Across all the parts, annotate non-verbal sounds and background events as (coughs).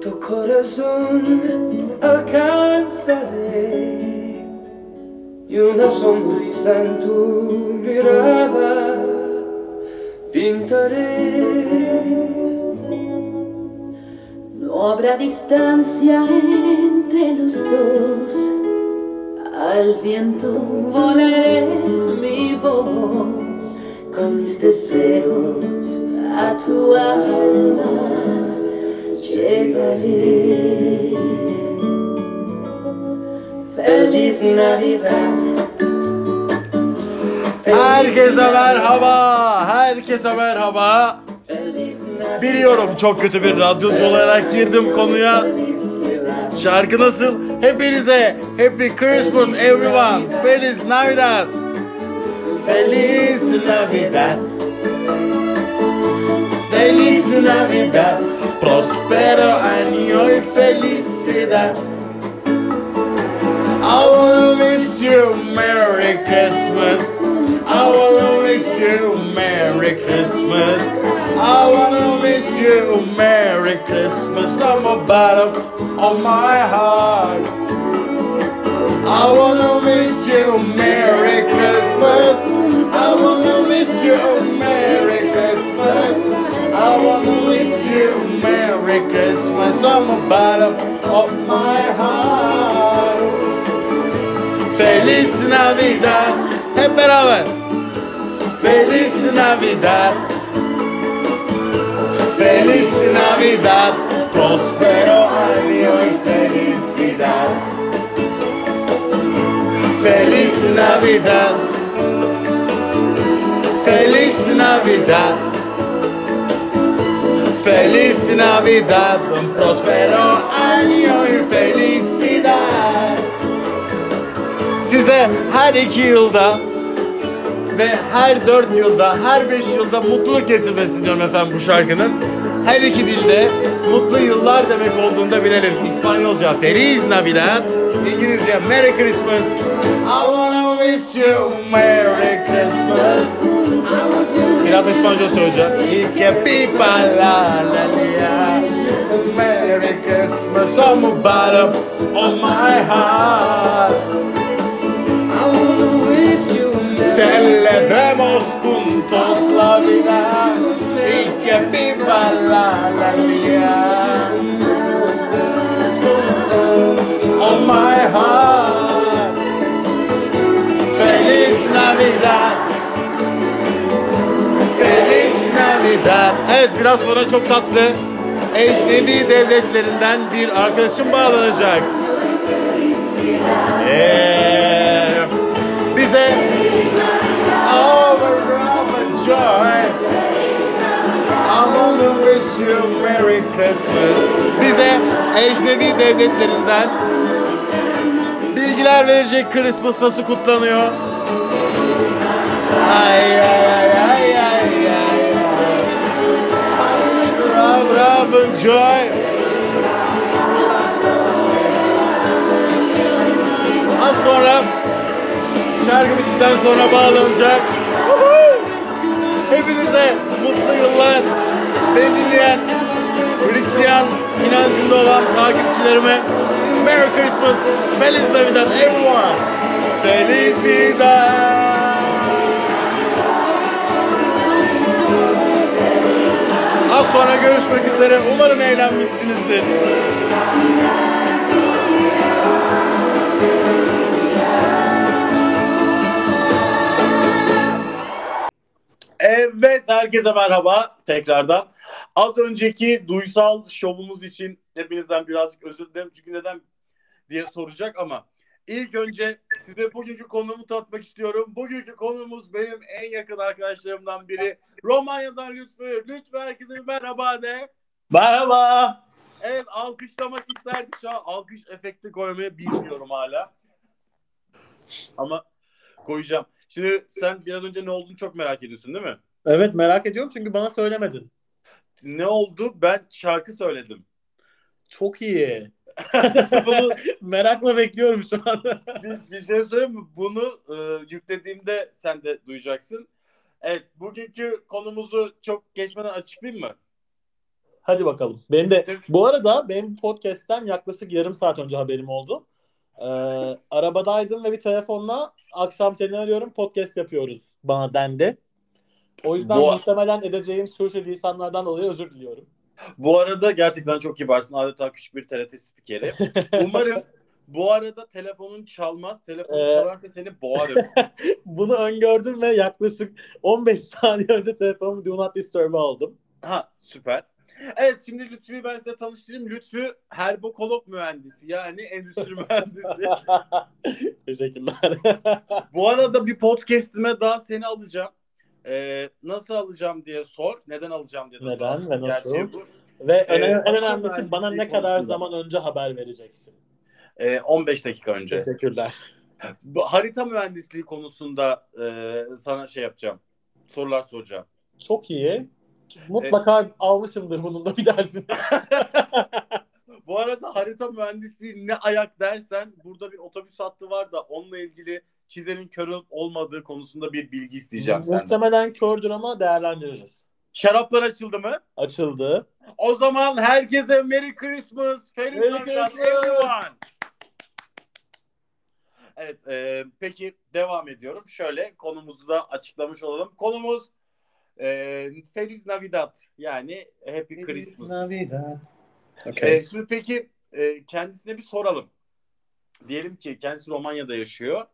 tu corazón alcanzaré y una sonrisa en tu mirada pintaré. No habrá distancia entre los dos. Al viento volaré mi voz con mis deseos a tu alma Feliz Navidad. Herkese merhaba. Herkese merhaba. Biliyorum çok kötü bir radyocu olarak girdim konuya. Şarkı nasıl? Hepinize Happy Christmas everyone. Feliz Navidad. Feliz Navidad. Feliz Navidad. Prospero felicidad. I wanna wish you Merry Christmas. I wanna wish you Merry Christmas. I wanna wish you Merry Christmas from the bottom of my heart. I wanna wish you Merry Christmas. I wanna wish you Merry Merry Christmas from the bottom of my heart. Feliz Navidad. Beraber. Feliz Navidad. Feliz Navidad. Prospero año y felicidad. Feliz Navidad. Feliz Navidad. Feliz Navidad. Un prospero año y felicidad. Size her iki yılda ve her dört yılda, her beş yılda mutluluk getirmesi diliyorum efendim bu şarkının. Her iki dilde mutlu yıllar demek olduğunu da bilelim. İspanyolca Feliz Navidad, İngilizce Merry Christmas. I wanna wish you Merry Christmas. Biraz İspanyolca. Y que pipa la la lia. Merry Christmas on the bottom of my heart. Celebremos juntos la vida y que viva la alegría. On my heart. Feliz Navidad. Navidad. Evet biraz sonra çok tatlı ecnebi devletlerinden bir arkadaşım bağlanacak. Yeah. Bize overwhelming joy. I wanna wish you Merry Christmas. Bize ecnebi devletlerinden bilgiler verecek Christmas nasıl kutlanıyor. Ay ay ay ay Overwhelming joy. Az sonra şarkı bittikten sonra bağlanacak. Hepinize mutlu yıllar. Beni dinleyen Hristiyan inancında olan takipçilerime Merry Christmas, Feliz Navidad everyone. Felicidad. Sonra görüşmek üzere. Umarım eğlenmişsinizdir. Evet, herkese merhaba tekrardan. Az önceki duysal şovumuz için hepinizden birazcık özür dilerim. Çünkü neden diye soracak ama ilk önce size bugünkü konumu tatmak istiyorum. Bugünkü konumuz benim en yakın arkadaşlarımdan biri. Romanya'dan Lütfü. Lütfü herkese bir merhaba de. Merhaba. Evet alkışlamak isterdik. Şu an alkış efekti koymayı bilmiyorum hala. Ama koyacağım. Şimdi sen biraz önce ne olduğunu çok merak ediyorsun değil mi? Evet merak ediyorum çünkü bana söylemedin. Ne oldu? Ben şarkı söyledim. Çok iyi. (laughs) Bunu Merakla bekliyorum şu an. (laughs) bir, bir şey söyleyeyim mi? Bunu e, yüklediğimde sen de duyacaksın. Evet, bugünkü konumuzu çok geçmeden açıklayayım mı? Hadi bakalım. Benim de bu arada benim podcast'ten yaklaşık yarım saat önce haberim oldu. Ee, arabadaydım ve bir telefonla akşam seni arıyorum podcast yapıyoruz bana dendi. O yüzden Bu- muhtemelen edeceğim sürçülisanlardan dolayı özür diliyorum. Bu arada gerçekten çok kibarsın. Adeta küçük bir TRT spikeri. (laughs) Umarım bu arada telefonun çalmaz. Telefonun Ee, çalarsa seni boğarım. (laughs) Bunu öngördüm ve yaklaşık 15 saniye önce telefonumu Do Not Disturb'a aldım. ha süper. Evet şimdi Lütfü'yü ben size tanıştırayım. Lütfü herbokolog mühendisi yani endüstri (laughs) mühendisi. Teşekkürler. Bu arada bir podcast'ime daha seni alacağım. Ee, nasıl alacağım diye sor. Neden alacağım diye de Neden ve nasıl? Gerçeği bu. ve Ee, en akıl önemlisi bana ne kadar konusunda. zaman önce haber vereceksin. Ee, 15 dakika önce. Teşekkürler. Bu harita mühendisliği konusunda e, sana şey yapacağım. Sorular soracağım. Çok iyi. Mutlaka almışımdır bunun da bir dersini. (laughs) Bu arada harita mühendisliği ne ayak dersen burada bir otobüs hattı var da onunla ilgili çizenin körü olmadığı konusunda bir bilgi isteyeceğim senden. Muhtemelen kördür ama değerlendiririz. Şaraplar açıldı mı? Açıldı. O zaman herkese Merry Christmas, Feliz Merry Navidad Christmas. everyone. Evet, e, peki devam ediyorum. Şöyle konumuzu da açıklamış olalım. Konumuz e, Feliz Navidad yani Happy Christmas. Okay. E, şimdi peki e, kendisine bir soralım. Diyelim ki kendisi Romanya'da yaşıyor.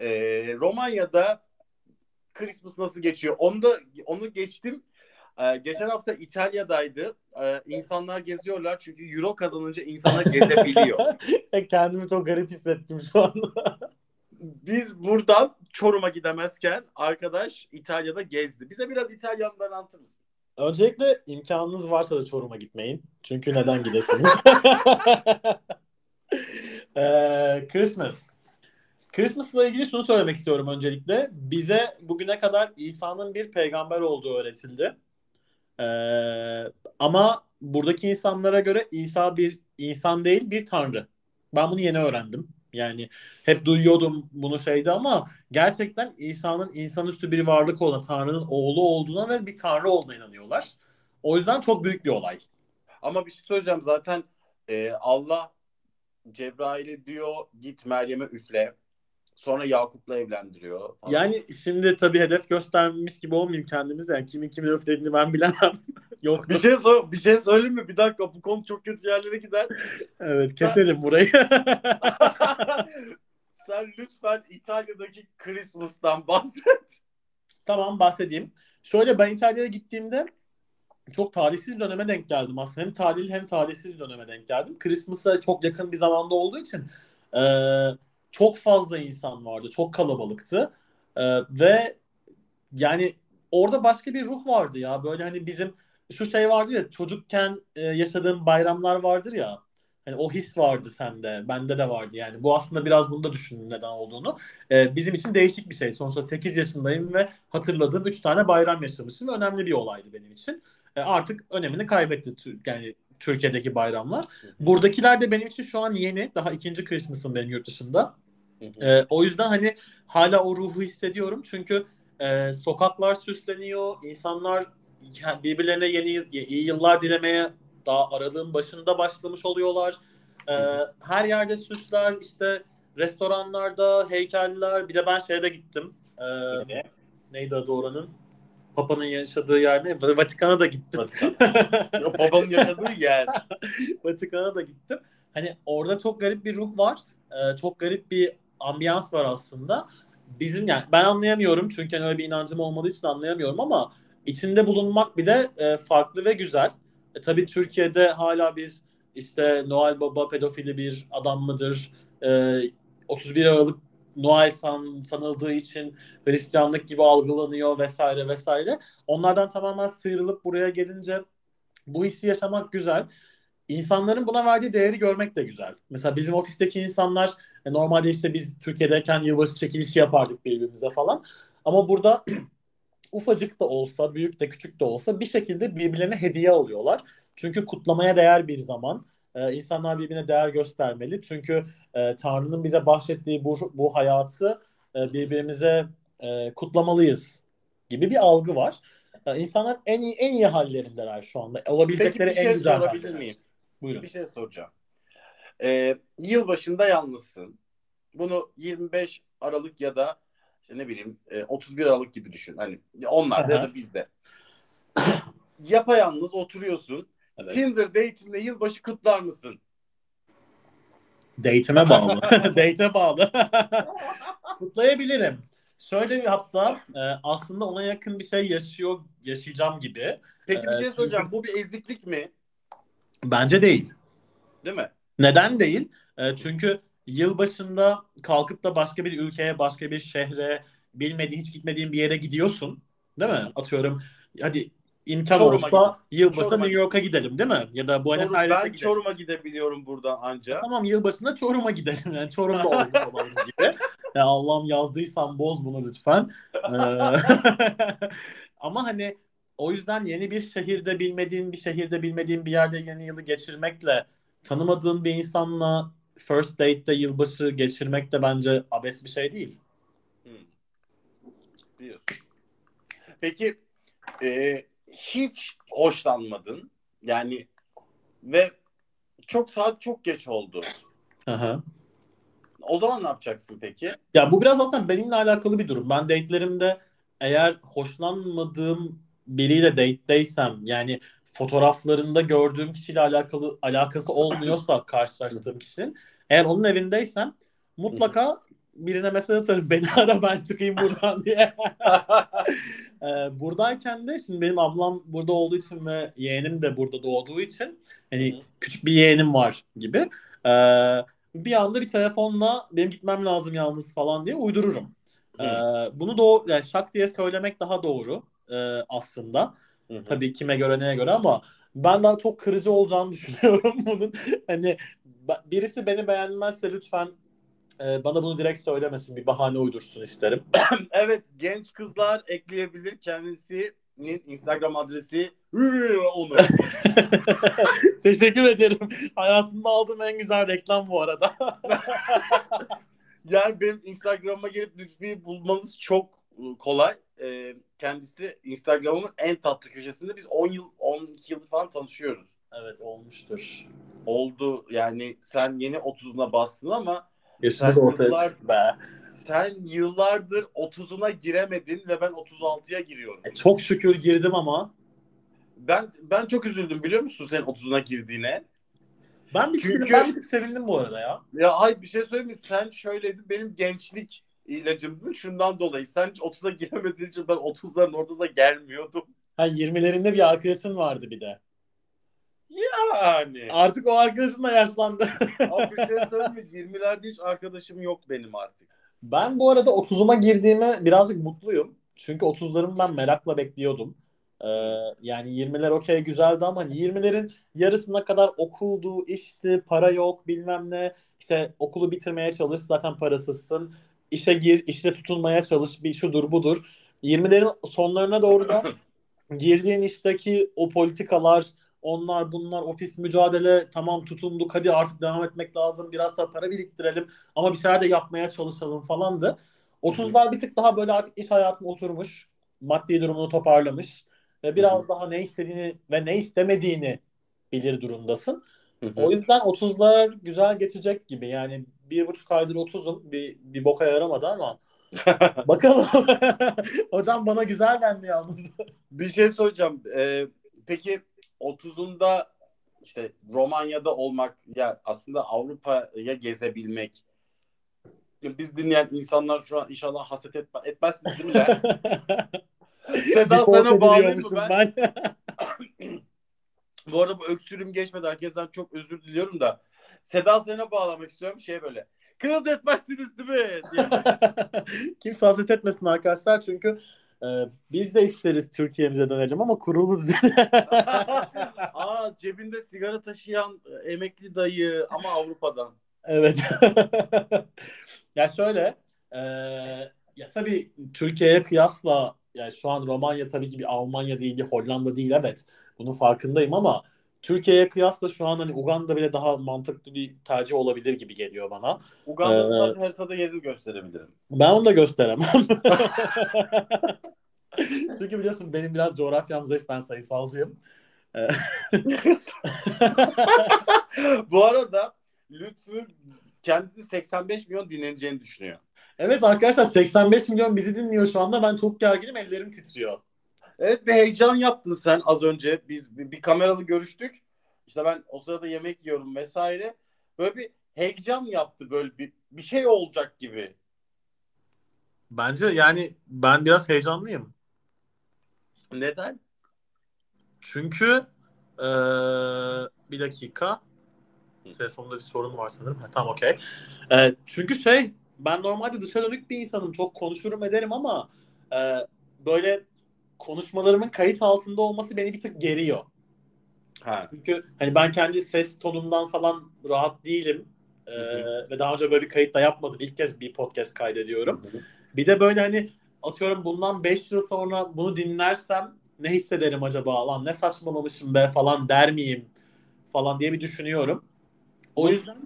E, Romanya'da Christmas nasıl geçiyor? Onu da onu geçtim. E, geçen hafta İtalya'daydı. E, insanlar geziyorlar çünkü Euro kazanınca insanlar gezebiliyor. (laughs) Kendimi çok garip hissettim şu anda. (laughs) Biz buradan Çorum'a gidemezken arkadaş İtalya'da gezdi. Bize biraz İtalyan'dan anlatır mısın? Öncelikle imkanınız varsa da Çorum'a gitmeyin. Çünkü neden gidesiniz? (laughs) Ee, Christmas. Christmas'la ilgili şunu söylemek istiyorum öncelikle. Bize bugüne kadar İsa'nın bir peygamber olduğu öğretildi. Ee, ama buradaki insanlara göre İsa bir insan değil bir tanrı. Ben bunu yeni öğrendim. Yani hep duyuyordum bunu şeyde ama gerçekten İsa'nın insanüstü bir varlık olduğuna, Tanrı'nın oğlu olduğuna ve bir tanrı olduğuna inanıyorlar. O yüzden çok büyük bir olay. Ama bir şey söyleyeceğim zaten e, Allah Cebrail'e diyor git Meryem'e üfle. Sonra Yakup'la evlendiriyor. falan. Yani şimdi tabii hedef göstermiş gibi olmayayım kendimize. Yani kimin kimin öflediğini ben bilemem. (laughs) Yok. bir şey sor, bir şey söyleyeyim mi? Bir dakika bu konu çok kötü yerlere gider. Evet keselim burayı. (laughs) Sen lütfen İtalya'daki Christmas'tan bahset. tamam bahsedeyim. Şöyle ben İtalya'ya gittiğimde çok talihsiz bir döneme denk geldim aslında. Hem talihli hem talihsiz bir döneme denk geldim. Christmas'a çok yakın bir zamanda olduğu için e, çok fazla insan vardı. Çok kalabalıktı. E, ve yani orada başka bir ruh vardı ya. Böyle hani bizim şu şey vardı ya çocukken e, yaşadığım bayramlar vardır ya. Hani o his vardı sende. Bende de vardı yani. Bu aslında biraz bunu da düşündüm neden olduğunu. E, bizim için değişik bir şey. Sonuçta 8 yaşındayım ve hatırladığım 3 tane bayram yaşamışım. Önemli bir olaydı benim için. E, artık önemini kaybetti yani Türkiye'deki bayramlar. Buradakiler de benim için şu an yeni. Daha ikinci Christmas'ım benim yurt dışında. E, o yüzden hani hala o ruhu hissediyorum. Çünkü e, sokaklar süsleniyor. insanlar birbirlerine yeni iyi yıllar dilemeye daha aralığın başında başlamış oluyorlar. E, her yerde süsler işte restoranlarda heykeller bir de ben şeye de gittim. E, Ne? neydi adı oranın? Papa'nın yaşadığı yer ne? Vatikan'a da gittim. Ya Babanın yaşadığı yer. (laughs) Vatikan'a da gittim. Hani orada çok garip bir ruh var. Ee, çok garip bir ambiyans var aslında. Bizim yani ben anlayamıyorum çünkü hani öyle bir inancım olmadığı için anlayamıyorum ama içinde bulunmak bir de e, farklı ve güzel. E, tabii Türkiye'de hala biz işte Noel Baba pedofili bir adam mıdır? E, 31 Aralık Noel san, sanıldığı için Hristiyanlık gibi algılanıyor vesaire vesaire. Onlardan tamamen sıyrılıp buraya gelince bu hissi yaşamak güzel. İnsanların buna verdiği değeri görmek de güzel. Mesela bizim ofisteki insanlar e, normalde işte biz Türkiye'deyken yılbaşı çekilişi yapardık birbirimize falan. Ama burada (clears throat) ufacık da olsa, büyük de küçük de olsa bir şekilde birbirlerine hediye alıyorlar. Çünkü kutlamaya değer bir zaman. Ee, insanlar birbirine değer göstermeli. Çünkü e, Tanrı'nın bize bahşettiği bu, bu hayatı e, birbirimize e, kutlamalıyız gibi bir algı var. e, insanlar en iyi en iyi hallerindeler şu anda. Olabilecekleri Peki bir en şey güzel sorabilir miyim? Buyurun. Bir şey soracağım. Ee, yılbaşında yalnızsın. Bunu 25 Aralık ya da işte ne bileyim e, 31 Aralık gibi düşün. Hani onlar da da bizde. (clears throat) Yapayalnız oturuyorsun. Evet. Tinder date'inde yılbaşı kutlar mısın? Date'ime bağlı. (laughs) (laughs) Date'e bağlı. (laughs) Kutlayabilirim. Şöyle bir hatta e, aslında ona yakın bir şey yaşıyor yaşayacağım gibi. Peki bir Evet, şey soracağım. Bu bir eziklik mi? Bence değil. Değil mi? Neden değil? E, çünkü yılbaşında kalkıp da başka bir ülkeye, başka bir şehre, bilmediğin, hiç gitmediğin bir yere gidiyorsun. Değil mi? Atıyorum hadi imkan Çorum'a olsa yılbaşında New York'a gidelim değil mi? Ya da Buenos Aires'e ben gidelim. Çorum'a gidebiliyorum buradan anca. Tamam yılbaşında Çorum'a gidelim. Yani Çorum'da (laughs) olmuş gibi. Ya Allah'ım yazdıysan boz bunu lütfen. Ee, (laughs) Ama hani o yüzden yeni bir şehirde bilmediğin bir şehirde bilmediğin bir yerde yeni yılı geçirmekle tanımadığın bir insanla first date'te yılbaşı geçirmek de bence abes bir şey değil. Hmm. Biliyorsun. Peki e, hiç hoşlanmadın yani ve çok saat çok geç oldu. Aha. O zaman ne yapacaksın peki? Ya bu biraz aslında benimle alakalı bir durum. Ben date'lerimde eğer hoşlanmadığım biriyle date'deysem yani fotoğraflarında gördüğüm kişiyle alakalı alakası olmuyorsa karşılaştığım kişinin eğer onun evindeysem mutlaka birine mesaj atarım (laughs) beni ara ben çıkayım buradan diye. (laughs) Ee, buradayken de şimdi benim ablam burada olduğu için ve yeğenim de burada doğduğu için hani küçük bir yeğenim var gibi. Ee, bir anda bir telefonla benim gitmem lazım yalnız falan diye uydururum. Ee, bunu doğru yani şak diye söylemek daha doğru e, aslında. Hı hı. Tabii kime göre neye göre ama ben daha çok kırıcı olacağını (laughs) düşünüyorum bunun. Hani birisi beni beğenmezse lütfen e, bana bunu direkt söylemesin. Bir bahane uydursun isterim. (coughs) Evet genç kızlar ekleyebilir kendisinin Instagram adresi onu. (laughs) Teşekkür ederim. Hayatımda aldığım en güzel reklam bu arada. (laughs) Yani benim Instagram'a gelip Lütfi'yi bulmanız çok e, kolay. Ee, kendisi Instagram'ın en tatlı köşesinde. Biz 10 yıl, 12 yıl falan tanışıyoruz. evet olmuştur. Oldu yani sen yeni 30'una bastın ama Yaşımız Sen ortaya yıllar- çıktı be. sen yıllardır 30'una giremedin ve ben 36'ya giriyorum. E, çok şükür girdim ama Ben ben çok üzüldüm biliyor musun senin 30'una girdiğine? ben bir, Çünkü- tık, ben bir tık sevindim bu arada ya. Ya ay bir şey söyleyeyim mi? Sen şöyleydin benim gençlik ilacımdı şundan dolayı. Sen hiç 30'a (laughs) giremediğin için ben 30'ların ortasına gelmiyordum. Ha 20'lerinde bir arkadaşın vardı bir de. Yani. Artık o arkadaşın da yaşlandı. Abi bir şey (laughs) söyleyeyim mi? 20'lerde hiç arkadaşım yok benim artık. Ben bu arada 30'uma girdiğime birazcık mutluyum. Çünkü 30'larımı ben merakla bekliyordum. Ee, yani 20'ler okey güzeldi ama hani 20'lerin yarısına kadar okuldu, işti, para yok bilmem ne. İşte okulu bitirmeye çalış zaten parasızsın. İşe gir, işte tutunmaya çalış bir şudur budur. 20'lerin sonlarına doğru da (clears throat) girdiğin işteki o politikalar, onlar bunlar ofis mücadele tamam tutunduk hadi artık devam etmek lazım biraz daha para biriktirelim ama bir şeyler de yapmaya çalışalım falandı. 30'lar bir tık daha böyle artık iş hayatın oturmuş, maddi durumunu toparlamış ve biraz daha ne istediğini ve ne istemediğini bilir durumdasın. O yüzden 30'lar güzel geçecek gibi yani bir buçuk aydır 30'um bir, bir boka yaramadı ama (laughs) bakalım. (laughs) Hocam bana güzel dendi yalnız. (laughs) bir şey soracağım. Ee, peki 30'unda işte Romanya'da olmak ya aslında Avrupa'ya gezebilmek biz dinleyen insanlar şu an inşallah haset etme, etmezsiniz değil mi lan? Seda sana bağlayayım mı ben? ben. Bu arada bu öksürüm geçmedi. Herkesten çok özür diliyorum da. Seda sana bağlamak istiyorum. Şey böyle. Kız etmezsiniz değil mi? Diye. (laughs) Kimse haset etmesin arkadaşlar çünkü e, biz de isteriz Türkiye'mize dönelim ama kurulu. (laughs) Aa cebinde sigara taşıyan e, emekli dayı ama Avrupa'dan. evet. (laughs) ya şöyle e, ya tabii Türkiye'ye kıyasla yani şu an Romanya tabii ki bir Almanya değil bir Hollanda değil evet. Bunun farkındayım ama Türkiye'ye kıyasla şu an hani Uganda bile daha mantıklı bir tercih olabilir gibi geliyor bana. Uganda'nın haritada yerini gösterebilirim. Ben onu da gösteremem. (laughs) (laughs) Çünkü biliyorsun benim biraz coğrafyam zayıf. Ben sayısalcıyım. Ee, (laughs) Bu arada Lütfü kendisi 85 milyon dinleneceğini düşünüyor. evet arkadaşlar 85 milyon bizi dinliyor şu anda. Ben çok gerginim. Ellerim titriyor. Evet bir heyecan yaptın sen az önce. Biz bir, bir kameralı görüştük. İşte ben o sırada yemek yiyorum vesaire. Böyle bir heyecan yaptı böyle bir, bir şey olacak gibi. Bence yani ben biraz heyecanlıyım. Neden? Çünkü eee, bir dakika. Telefonda bir sorun var sanırım. Ha, tamam okey. Eee, çünkü şey ben normalde dışa dönük bir insanım. Çok konuşurum ederim ama eee, böyle konuşmalarımın kayıt altında olması beni bir tık geriyor. Ha. Çünkü hani ben kendi ses tonumdan falan rahat değilim. Eee, ve daha önce böyle bir kayıt da yapmadım. İlk kez bir podcast kaydediyorum. Bir de böyle hani atıyorum bundan 5 yıl sonra bunu dinlersem ne hissederim acaba lan ne saçmalamışım be falan der miyim falan diye bir düşünüyorum. O yüzden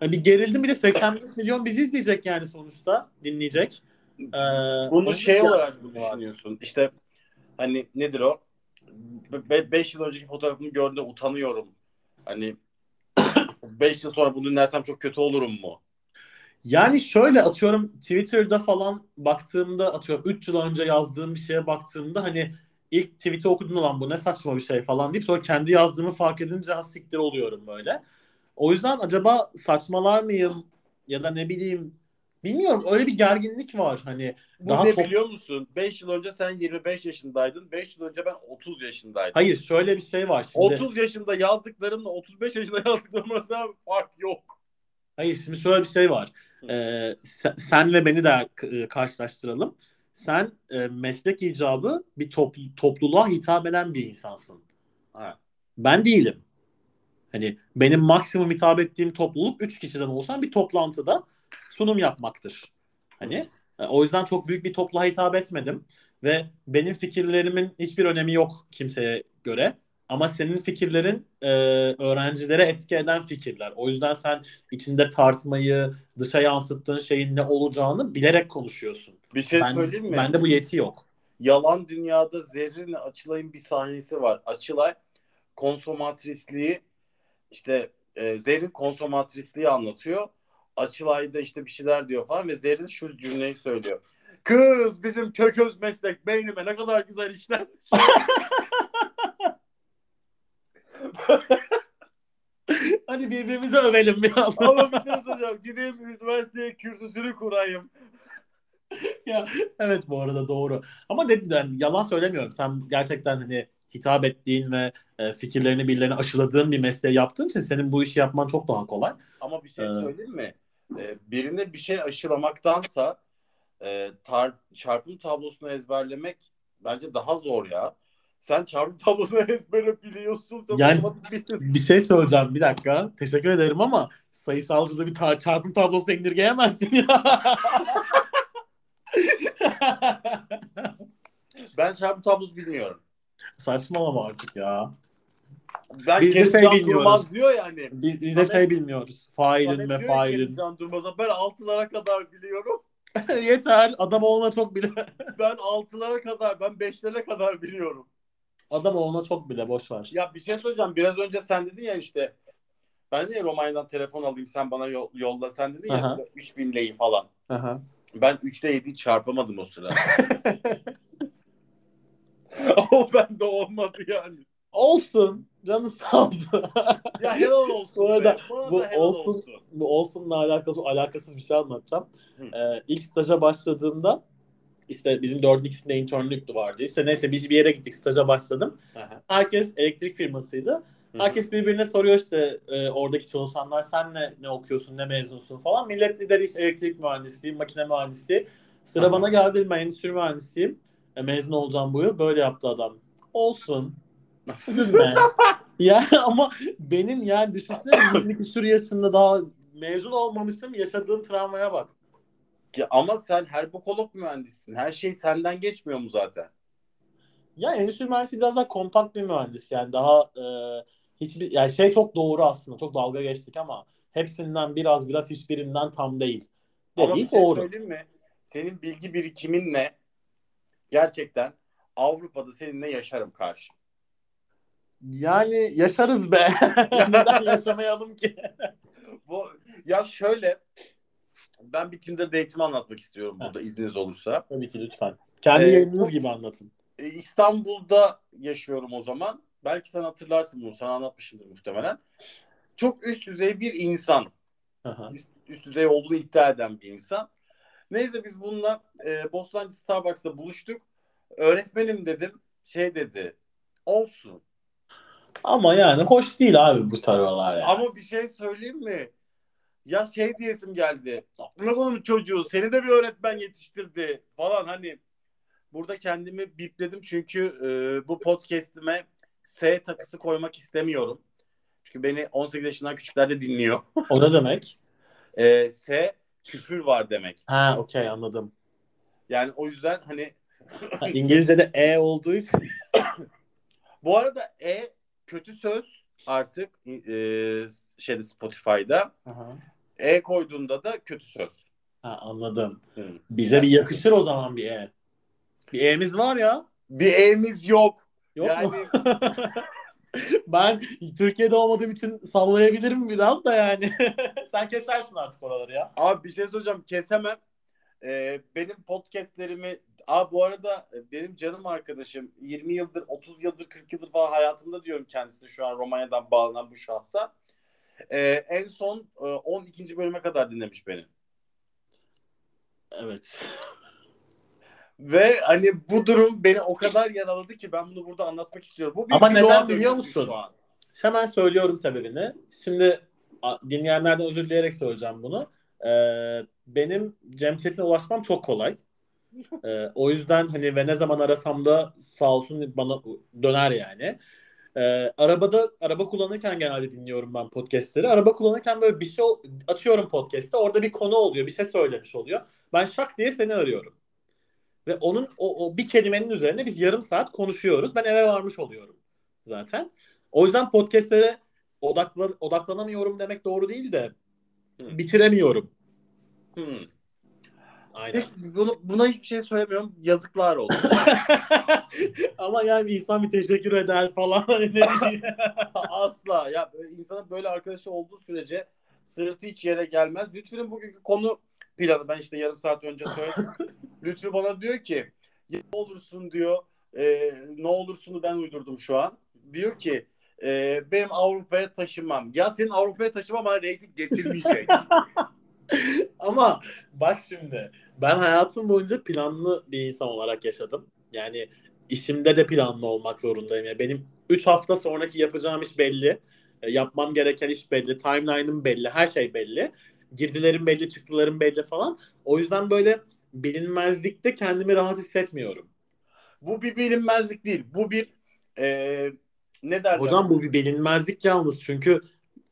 hani bir gerildim bir de 85 milyon bizi izleyecek yani sonuçta dinleyecek. Ee, Bunu şey olarak mı düşünüyorsun? İşte hani nedir o? 5 yıl önceki fotoğrafımı gördüğümde utanıyorum. Hani (coughs) 5 yıl sonra bunu dinlersem çok kötü olurum mu? Yani şöyle atıyorum Twitter'da falan baktığımda atıyorum 3 yıl önce yazdığım bir şeye baktığımda hani ilk tweet'i okuduğumda lan bu ne saçma bir şey falan deyip sonra kendi yazdığımı fark edince siktir oluyorum böyle. O yüzden acaba saçmalar mıyım ya da ne bileyim bilmiyorum öyle bir gerginlik var hani Bu Daha ne top- biliyor musun? 5 yıl önce sen 25 yaşındaydın. 5 yıl önce ben 30 yaşındaydım. hayır şöyle bir şey var şimdi 30 yaşında yazdıklarımla 35 yaşında yazdıklarım arasında fark yok. hayır şimdi şöyle bir şey var Ee, sen, sen ve beni de e, karşılaştıralım sen e, meslek icabı bir topl- topluluğa hitap eden bir insansın Ha. Ben değilim. Hani benim maksimum hitap ettiğim topluluk 3 kişiden oluşan bir toplantıda sunum yapmaktır. Hani e, o yüzden çok büyük bir topluluğa hitap etmedim ve benim fikirlerimin hiçbir önemi yok kimseye göre. Ama senin fikirlerin e, öğrencilere etki eden fikirler. O yüzden sen içinde tartmayı, dışa yansıttığın şeyin ne olacağını bilerek konuşuyorsun. Bir şey ben, söyleyeyim mi? Bende bu yeti yok. Yalan Dünya'da Zerrin'le Açılay'ın bir sahnesi var. Açılay konsomatrisliği işte e, Zerrin konsomatrisliği anlatıyor. Açılay da işte bir şeyler diyor falan ve Zerrin şu cümleyi söylüyor. Kız bizim kököz meslek beynime ne kadar güzel işlenmiş. (laughs) Hadi birbirimizi övelim biraz. Ama bir şey söyleyeceğim. Gideyim üniversiteye kürsüsünü kurayım. ya, evet bu arada doğru. Ama dedim yani yalan söylemiyorum. Sen gerçekten hani hitap ettiğin ve e, fikirlerini birilerine aşıladığın bir mesleği yaptığın için senin bu işi yapman çok daha kolay. Ama bir şey Evet. söyleyeyim mi? Ee, birine bir şey aşılamaktansa e, tar- çarpım tablosunu ezberlemek bence daha zor ya. Sen çarpım tablosunu (laughs) ezbere biliyorsun. Sen Yani-. Bir şey söyleyeceğim bir dakika. Teşekkür ederim ama sayısalcılığı bir tar- çarpım tablosuna indirgeyemezsin ya. (laughs) Ben çarpım tablosu bilmiyorum. Saçmalama artık ya. Ben Biz de şey bilmiyoruz. Durmaz diyor yani. Biz, biz de şey bilmiyoruz. Failin ve ya failin. Kerimcan Durmaz'a ben altılara kadar biliyorum. (laughs) (laughs) Yeter. Adam oğluna çok bile. (laughs) Ben altılara kadar, ben beşlere kadar biliyorum. Adam oğluna çok bile. Boş ver. Ya bir şey söyleyeceğim. Biraz önce sen dedin ya işte ben niye Romanya'dan telefon alayım sen bana yol- yolla. Sen dedin ya Aha. 3000 leyi falan. Aha. Ben 3'te 7'yi çarpamadım o sıra. o bende olmadı yani. Olsun. Canı sağ olsun. (laughs) Ya helal olsun. Bu arada be. Bu da helal olsun- Bu olsunla alakalı alakasız bir şey anlatacağım. Ee, ilk staja başladığımda işte bizim dördün ikisinde internlüktü vardı. İşte neyse biz bir yere gittik staja başladım. Aha. Herkes elektrik firmasıydı. Herkes birbirine soruyor işte e, oradaki çalışanlar sen ne, ne okuyorsun, ne mezunsun falan. Millet lideri işte elektrik mühendisliği, makine mühendisliği. Sıra Aha. bana geldi ben endüstri mühendisiyim. E, mezun olacağım bu yıl. Böyle yaptı adam. Olsun. Üzülme. (laughs) ya ama benim yani düşünsene 20 küsur yaşında daha mezun olmamıştım. Yaşadığım travmaya bak. Ya ama sen herbokolog mühendissin. Her şey senden geçmiyor mu zaten? Ya endüstri mühendisliği biraz daha kompakt bir mühendis. Yani daha e, hiçbir yani şey çok doğru aslında. Çok dalga geçtik ama hepsinden biraz biraz hiçbirinden tam değil. Ama Dediği bir şey doğru. söyleyeyim mi? Senin bilgi birikiminle gerçekten Avrupa'da seninle yaşarım karşı. Yani yaşarız be. (laughs) Neden (laughs) yaşamayalım ki? Bu ya şöyle ben bir Tinder date'imi anlatmak istiyorum burada izniniz olursa. Tabii ki lütfen. Kendi Ee, yayınınız gibi anlatın. E, İstanbul'da yaşıyorum o zaman. Belki sen hatırlarsın bunu. Sana anlatmışımdır muhtemelen. Çok üst düzey bir insan. Aha. Üst düzey olduğunu iddia eden bir insan. Neyse biz bununla e, Bostancı Starbucks'ta buluştuk. Öğretmenim dedim. Şey dedi. Olsun. Ama yani hoş değil abi bu taralar yani. Ama bir şey söyleyeyim mi? Ya şey diyesim geldi. Ne bunun çocuğu seni de bir öğretmen yetiştirdi falan hani. Burada kendimi bipledim çünkü e, bu podcast'ime S takısı koymak istemiyorum. Çünkü beni 18 yaşından küçükler de dinliyor. O ne demek? E, S küfür var demek. Ha okey anladım. Yani o yüzden hani Ha, İngilizce'de E olduğu için. bu arada E kötü söz artık e, şeyde Spotify'da. Aha. E koyduğunda da kötü söz. Ha, anladım. Hı. Bize bir yakışır o zaman bir E. Bir E'miz var ya. Bir E'miz yok. Yok yani mu? (laughs) ben Türkiye'de olmadığım için sallayabilirim biraz da yani. (laughs) Sen kesersin artık oraları ya. Abi bir şey soracağım kesemem. Ee, benim podcastlerimi Aa bu arada e, benim canım arkadaşım 20 yıldır 30 yıldır 40 yıldır falan hayatımda diyorum kendisine şu an Romanya'dan bağlanan bu şahsa. Ee, en son e, 12. bölüme kadar dinlemiş beni. Evet. Ve hani bu durum beni o kadar yaraladı ki ben bunu burada anlatmak istiyorum. Bu bir Ama neden biliyor musun? Hemen söylüyorum sebebini. Şimdi dinleyenlerden özür dileyerek söyleyeceğim bunu. Ee, benim Cem Çetin'e ulaşmam çok kolay. Ee, o yüzden hani ve ne zaman arasam da sağ olsun bana döner yani. Ee, arabada araba kullanırken genelde dinliyorum ben podcastleri. Araba kullanırken böyle bir şey açıyorum podcast'te. Orada bir konu oluyor, bir şey söylemiş oluyor. Ben şak diye seni arıyorum. Ve onun o, o bir kelimenin üzerine biz yarım saat konuşuyoruz. Ben eve varmış oluyorum zaten. O yüzden podcastlere odaklan, odaklanamıyorum demek doğru değil de Hı. bitiremiyorum. Hmm. Aynen. Peki bunu, buna hiçbir şey söylemiyorum. Yazıklar olsun. (laughs) Ama yani bir insan bir teşekkür eder falan. Hani. (laughs) Asla. Ya böyle insanın böyle arkadaşı olduğu sürece sırtı hiç yere gelmez. Lütfü'nün bugünkü konu planı ben işte yarım saat önce söyledim. (laughs) Lütfü bana diyor ki ne olursun diyor e, ne olursunu ben uydurdum şu an. Diyor ki e, benim Avrupa'ya taşınmam. Ya senin Avrupa'ya taşımam bana reyting getirmeyecek. (laughs) Ama bak şimdi ben hayatım boyunca planlı bir insan olarak yaşadım. Yani işimde de planlı olmak zorundayım. Yani benim 3 hafta sonraki yapacağım iş belli. E, yapmam gereken iş belli. Timeline'ım belli. Her şey belli. Girdilerim belli, çıktılarım belli falan. O yüzden böyle bilinmezlikte kendimi rahat hissetmiyorum. bu bir bilinmezlik değil. Bu bir e, ne derler? Hocam bu bir bilinmezlik yalnız. Çünkü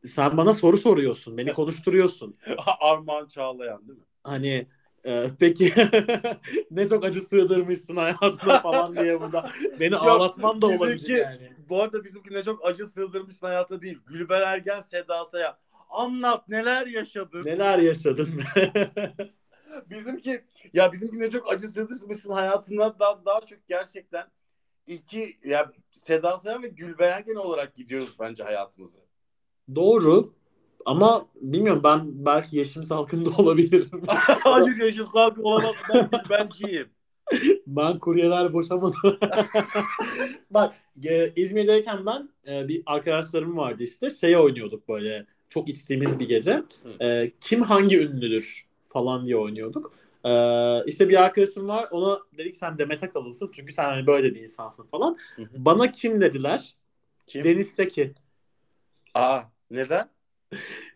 sen bana soru soruyorsun. Beni (laughs) konuşturuyorsun. Armağan Çağlayan değil mi? Hani e, peki (laughs) ne çok acı sığdırmışsın hayatına falan diye burada beni (laughs) Yok, ağlatman da bizimki- olabilir yani. Bu arada bizimki ne çok acı sığdırmışsın hayatta değil. Gülben Ergen Seda Sayan. Anlat neler yaşadın. Neler yaşadın? Bizimki ya bizimki ne çok acı sığdırmışsın hayatından daha, daha çok gerçekten iki ya Seda Sayan ve Gülben Ergen olarak gidiyoruz bence hayatımızı. Doğru. Ama bilmiyorum ben belki Yeşim Salkın'da olabilirim. (laughs) Hayır yaşım salkım olamaz ben Gülbenciyim. ben kuryeler boşamadım. (laughs) Bak e, İzmir'deyken ben e, bir arkadaşlarım vardı işte şey oynuyorduk böyle çok içtiğimiz bir gece. E, kim hangi ünlüdür falan diye oynuyorduk. E, işte bir arkadaşım var ona dedik sen Demet Akalın'sın çünkü sen hani böyle bir insansın falan. Hı hı. Bana kim dediler? Kim? Deniz Seki. Aa neden?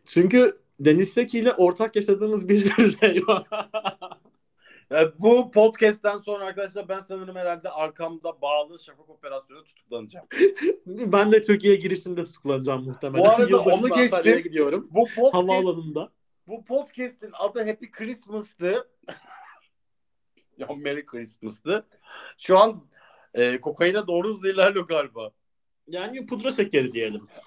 Çünkü Deniz Seki ile ortak yaşadığımız bir (laughs) şey var. Ya bu podcast'ten sonra arkadaşlar ben sanırım herhalde arkamda bağlı şafak operasyonu tutuklanacağım. (laughs) ben de Türkiye girişinde tutuklanacağım muhtemelen. Bu arada Yılbaşında onu geçtim. Gidiyorum. Bu podcast, Havaalanında. bu podcast'in adı Happy Christmas'tı. (laughs) ya Merry Christmas'tı. Şu an e, kokaine doğru hızlı ilerliyor galiba. Yani pudra şekeri diyelim. (laughs)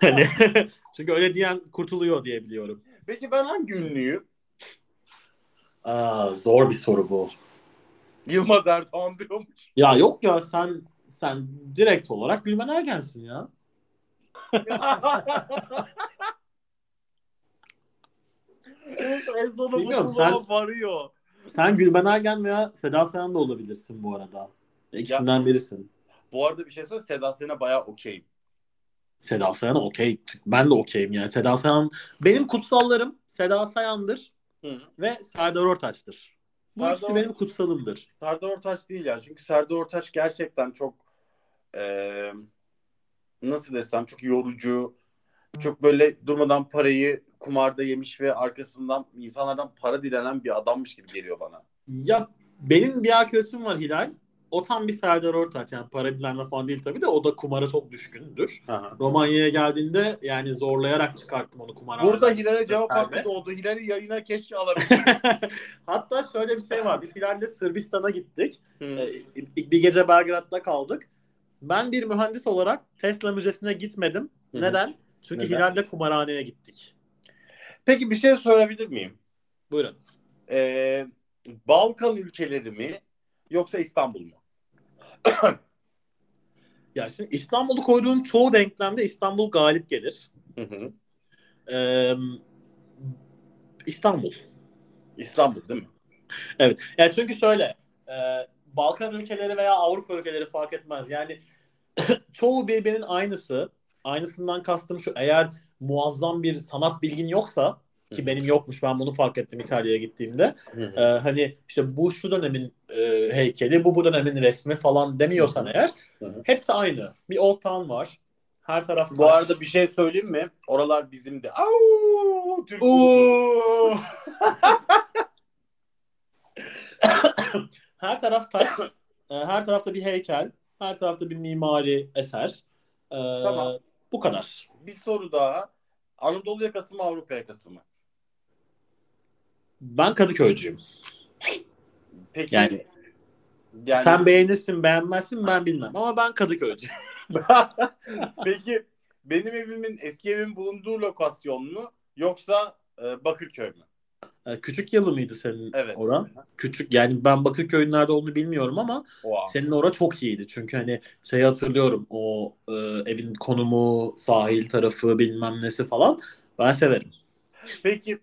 hani, (laughs) çünkü öyle diyen kurtuluyor diye biliyorum. Peki ben hangi ünlüyüm? Aa, zor bir soru bu. Yılmaz Erdoğan diyormuş. Ya yok ya sen sen direkt olarak Gülben Ergen'sin ya. (laughs) en sonunda Bilmiyorum, sen- varıyor. Sen Gülben Ergen veya Seda Sayan da olabilirsin bu arada. İkisinden birisin. Bu arada bir şey söyle Seda Sayan'a bayağı okeyim. Seda Sayan okey. Ben de okeyim yani. Seda Sayan benim kutsallarım Seda Sayan'dır Hı. ve Serdar Ortaç'tır. Bu Serdar, ikisi benim kutsalımdır. Serdar Ortaç değil ya. Çünkü Serdar Ortaç gerçekten çok eee, nasıl desem çok yorucu. Çok böyle durmadan parayı kumarda yemiş ve arkasından insanlardan para dilenen bir adammış gibi geliyor bana. Ya benim bir arkadaşım var Hilal. O tam bir Serdar Ortaç. Yani para dilenme falan değil tabii de o da kumara çok düşkündür. Romanya'ya geldiğinde yani zorlayarak çıkarttım onu kumara. Burada Hilal'e cevap hakkı doğdu. Hilal'i yayına keşke alabilsek. (laughs) Hatta şöyle bir şey var. Biz Hilal'le Sırbistan'a gittik. Ee, bir gece Belgrad'da kaldık. Ben bir mühendis olarak Tesla Müzesi'ne gitmedim. Hı hı. Neden? Çünkü Neden? Hilal'le kumarhaneye gittik. Peki bir şey sorabilir miyim? Buyurun. Ee, Balkan ülkeleri mi yoksa İstanbul mu? Ya şimdi İstanbul'u koyduğun çoğu denklemde İstanbul galip gelir. Hı hı. Ee, İstanbul. İstanbul değil mi? Evet. Yani çünkü şöyle e, Balkan ülkeleri veya Avrupa ülkeleri fark etmez. Yani (clears throat) çoğu birbirinin aynısı. Aynısından kastım şu eğer muazzam bir sanat bilgin yoksa ki benim yokmuş ben bunu fark ettim İtalya'ya gittiğimde. Ee, hani işte bu şu dönemin e, heykeli, bu bu dönemin resmi falan demiyorsan eğer Hı hı. hepsi aynı. Bir Old Town var. Her taraf Bu taş. arada bir şey söyleyeyim mi? Oralar bizim de. Au! Türk Oo! (laughs) her taraf taş. e, Her tarafta bir heykel. Her tarafta bir mimari eser. Ee, Tamam. Bu kadar. Bir soru daha. Anadolu yakası mı Avrupa yakası mı? Ben Kadıköy'cüyüm. Peki Yani, yani sen beğenirsin beğenmezsin ben bilmem ama ben Kadıköy'cüyüm. (laughs) (laughs) Peki benim evimin eski evimin bulunduğu lokasyon mu yoksa e, Bakırköy mü? Ee, Küçük yalı mıydı senin Evet. oran? Küçük yani ben Bakırköy'ün nerede olduğunu bilmiyorum ama Oha. senin ora çok iyiydi. Çünkü hani şey hatırlıyorum o e, evin konumu, sahil tarafı bilmem nesi falan. Ben severim. Peki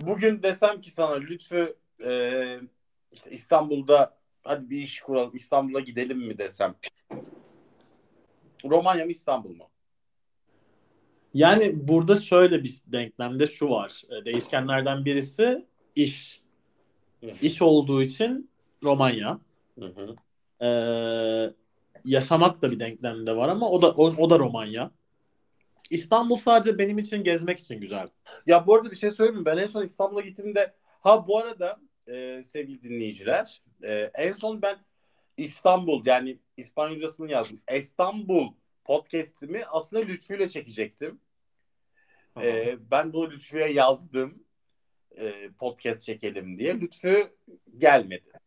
bugün desem ki sana Lütfü e, işte İstanbul'da hadi bir iş kuralım İstanbul'a gidelim mi desem. Romanya mı İstanbul mu? Yani burada şöyle bir denklemde şu var. E, Değişkenlerden birisi iş. İş olduğu için Romanya. Hı hı. Ee, yaşamak da bir denklemde var ama o da o, o da Romanya. İstanbul sadece benim için gezmek için güzel. Ya bu arada bir şey söyleyeyim mi? Ben en son İstanbul'a gittiğimde ha bu arada e, sevgili dinleyiciler e, en son ben İstanbul yani İspanyolcasını yazdım. İstanbul podcast'imi aslında Lütfü ile çekecektim. E, ben bunu Lütfü'ye yazdım. E, podcast çekelim diye. Lütfü gelmedi.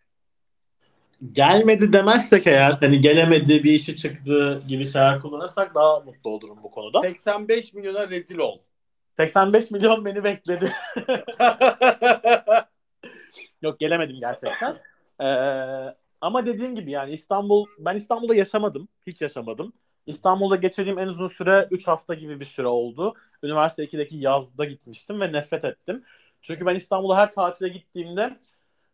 Gelmedi demezsek eğer hani gelemedi bir işi çıktı gibi şeyler kullanırsak daha mutlu olurum bu konuda. 85 milyona rezil ol. 85 milyon beni bekledi. (laughs) Yok gelemedim gerçekten. Ee, ama dediğim gibi yani İstanbul ben İstanbul'da yaşamadım. Hiç yaşamadım. İstanbul'da geçirdiğim en uzun süre 3 hafta gibi bir süre oldu. Üniversite 2'deki yazda gitmiştim ve nefret ettim. Çünkü ben İstanbul'a her tatile gittiğimde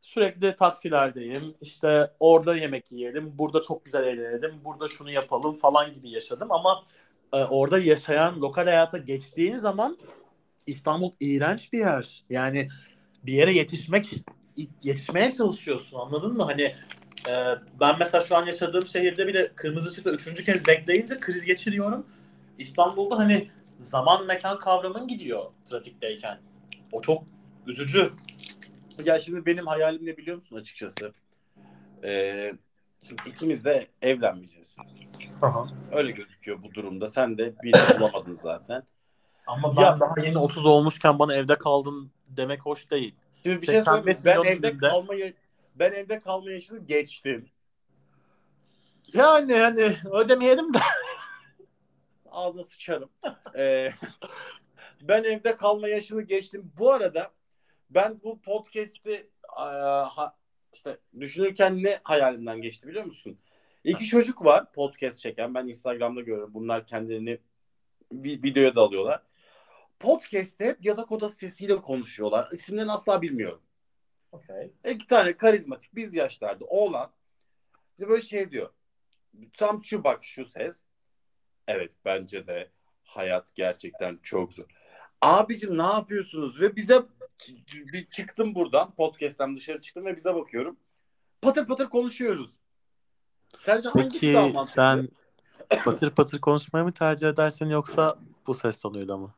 sürekli taksilerdeyim. İşte orada yemek yiyelim, burada çok güzel eğlenelim, burada şunu yapalım falan gibi yaşadım. Ama e, orada yaşayan lokal hayata geçtiğin zaman İstanbul iğrenç bir yer. Yani bir yere yetişmek yetişmeye çalışıyorsun anladın mı? Hani e, ben mesela şu an yaşadığım şehirde bile kırmızı ışıkta üçüncü kez bekleyince kriz geçiriyorum. İstanbul'da hani zaman mekan kavramın gidiyor trafikteyken. O çok üzücü. Ya şimdi benim hayalim ne biliyor musun açıkçası? Ee, şimdi ikimiz de evlenmeyeceğiz. Öyle gözüküyor bu durumda. Sen de bir bulamadın zaten. Ama ben Ya- daha yeni 30 olmuşken bana evde kaldın demek hoş değil. Şimdi bir şey söyleyeyim. mi? 85 Ben evde günde. kalmayı ben evde kalma yaşını geçtim. Yani hani ödemeyelim de. Ağzına sıçarım. Ee, ben evde kalma yaşını geçtim. Bu arada ben bu podcast'i işte düşünürken ne hayalimden geçti biliyor musun? İki çocuk var podcast çeken. Ben Instagram'da görüyorum. Bunlar kendilerini vi- videoya da alıyorlar. Podcast'te hep yatak odası sesiyle konuşuyorlar. İsimlerini asla bilmiyorum. Okay. İki tane karizmatik biz yaşlarda oğlan işte böyle şey diyor. Tam şu bak şu ses. Evet bence de hayat gerçekten çok zor. Abicim ne yapıyorsunuz? Ve bize bir çıktım buradan podcast'ten dışarı çıktım ve bize bakıyorum. Patır patır konuşuyoruz. Sence Peki daha sen patır patır konuşmayı mı tercih edersin yoksa bu ses tonuyla mı?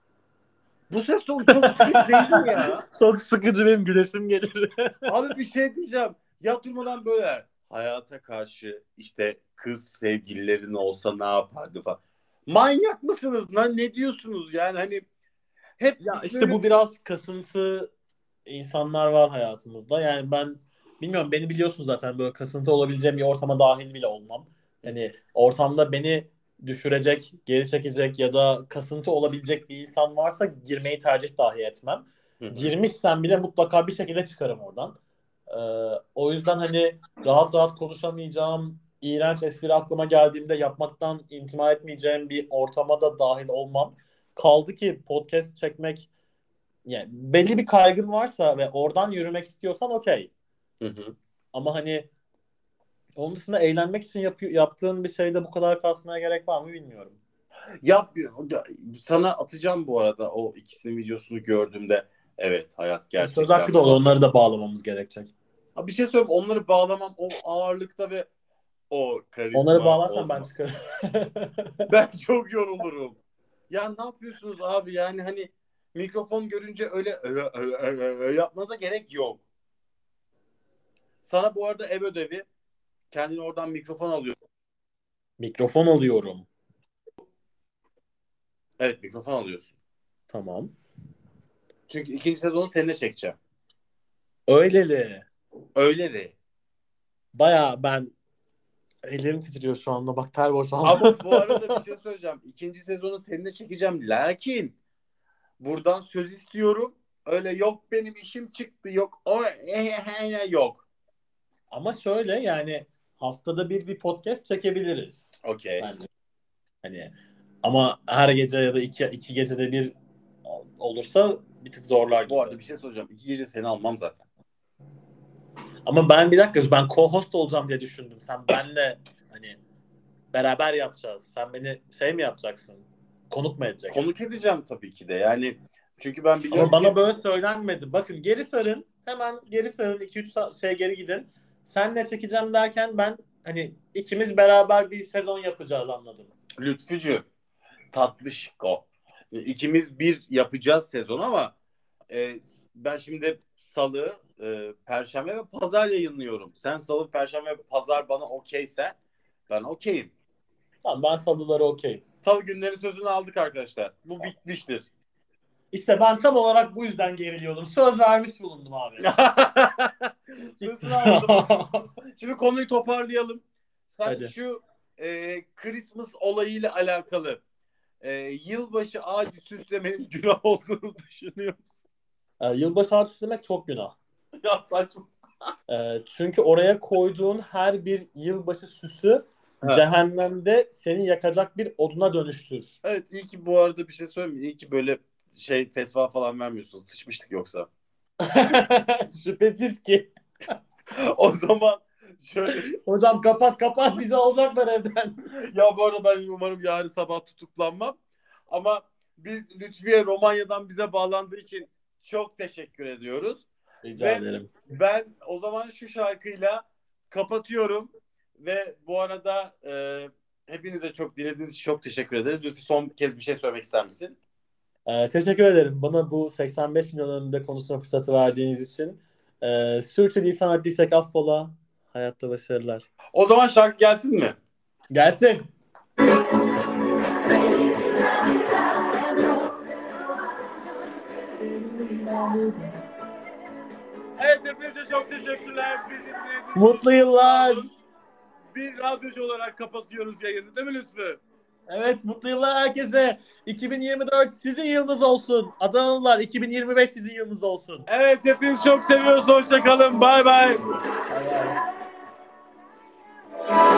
Bu ses tonu çok sıkıcı değil mi ya? (laughs) Çok sıkıcı benim gülesim gelir. (laughs) Abi bir şey diyeceğim. Ya durmadan böyle hayata karşı işte kız sevgililerin olsa ne yapardı falan. Manyak mısınız lan? Ne diyorsunuz yani hani hep ya işte böyle- bu biraz kasıntı insanlar var hayatımızda. Yani ben bilmiyorum beni biliyorsun zaten böyle kasıntı olabileceğim bir ortama dahil bile olmam. Yani ortamda beni düşürecek, geri çekecek ya da kasıntı olabilecek bir insan varsa girmeyi tercih dahi etmem. Hı hı. girmişsem bile mutlaka bir şekilde çıkarım oradan. Ee, o yüzden hani rahat rahat konuşamayacağım, iğrenç espri aklıma geldiğimde yapmaktan imtina etmeyeceğim bir ortama da dahil olmam. Kaldı ki podcast çekmek yani belli bir kaygın varsa ve oradan yürümek istiyorsan okey. Ama hani onun dışında eğlenmek için yapıyor, yaptığın bir şeyde bu kadar kasmaya gerek var mı bilmiyorum. Yap, sana atacağım bu arada o ikisinin videosunu gördüğümde. Evet hayat gerçekten. Söz hakkı da olur, onları da bağlamamız gerekecek. Ha, bir şey söyleyeyim onları bağlamam o ağırlıkta ve o karizma. Onları bağlarsan ben olma. çıkarım. Ben (laughs) çok yorulurum. Ya ne yapıyorsunuz abi yani hani mikrofon görünce öyle öyle yapmanıza gerek yok. Sana bu arada ev ödevi kendin oradan mikrofon alıyor. Mikrofon alıyorum. Evet mikrofon alıyorsun. Tamam. Çünkü ikinci sezonu seninle çekeceğim. Öyleli. Öyle de. Baya ben ellerim titriyor şu anda. Bak ter boşaldı. Ama bu arada bir şey söyleyeceğim. (laughs) İkinci sezonu seninle çekeceğim. Lakin buradan söz istiyorum. Öyle yok benim işim çıktı. Yok o yok. Ama şöyle yani haftada bir bir podcast çekebiliriz Okey. Hani ama her gece ya da iki, iki gecede bir olursa bir tık zorlar gibi. Bu arada bir şey soracağım. İki gece seni almam zaten. Ama ben bir dakika ben co-host olacağım diye düşündüm. Sen benle hani beraber yapacağız. Sen beni şey mi yapacaksın? Konuk mu edeceksin? Konuk edeceğim tabii ki de. Yani çünkü ben biliyorum Ama bana ki böyle söylenmedi. Bakın geri sarın. Hemen geri sarın. 2-3 şey geri gidin. Senle çekeceğim derken ben hani ikimiz beraber bir sezon yapacağız anladım. Lütfücü tatlışko. İkimiz bir yapacağız sezon ama e, ben şimdi salı, e, perşembe ve pazar yayınlıyorum. Sen salı, perşembe ve pazar bana okeyse ben okeyim. Tamam ben salıları okey. Salı günleri sözünü aldık arkadaşlar. Bu bitmiştir. İşte ben tam olarak bu yüzden geriliyordum. Söz vermiş bulundum abi. (laughs) Sözünü aldım. (laughs) Şimdi konuyu toparlayalım. Sen Hadi. şu e, Christmas olayıyla alakalı e, yılbaşı ağacı süslemenin günah olduğunu (laughs) düşünüyor Ee, yılbaşı ağacı süslemek çok günah. (laughs) ya saçma. Ee, çünkü oraya koyduğun her bir yılbaşı süsü Ha. cehennemde seni yakacak bir oduna dönüştür. Evet iyi ki bu arada bir şey söyleyeyim. İyi ki böyle şey fetva falan vermiyorsun. Sıçmıştık yoksa. (laughs) Şüphesiz ki. (laughs) o zaman şöyle Hocam kapat kapat bizi alacaklar evden. ya bu arada ben umarım yarın sabah tutuklanmam. Ama biz Lütfiye Romanya'dan bize bağlandığı için çok teşekkür ediyoruz. Rica Ve- ederim. Ben o zaman şu şarkıyla kapatıyorum ve bu arada e, hepinize çok dinlediğiniz için çok teşekkür ederiz. Lütfi son kez bir şey söylemek ister misin? Ee, teşekkür ederim. Bana bu 85 milyon önünde konuşma fırsatı verdiğiniz için. Ee, sürçülisan ettiysek affola. Hayatta başarılar. O zaman şarkı gelsin mi? Gelsin. Evet hepinize çok teşekkürler. Bizi dinlediğiniz Mutlu yıllar. Bir radyocu olarak kapatıyoruz yayını değil mi Lütfü? Evet mutlu yıllar herkese. 2024 sizin yılınız olsun. Adanalılar 2025 sizin yılınız olsun. Evet hepinizi çok seviyoruz. Hoşçakalın. Bay bay. Bay bay.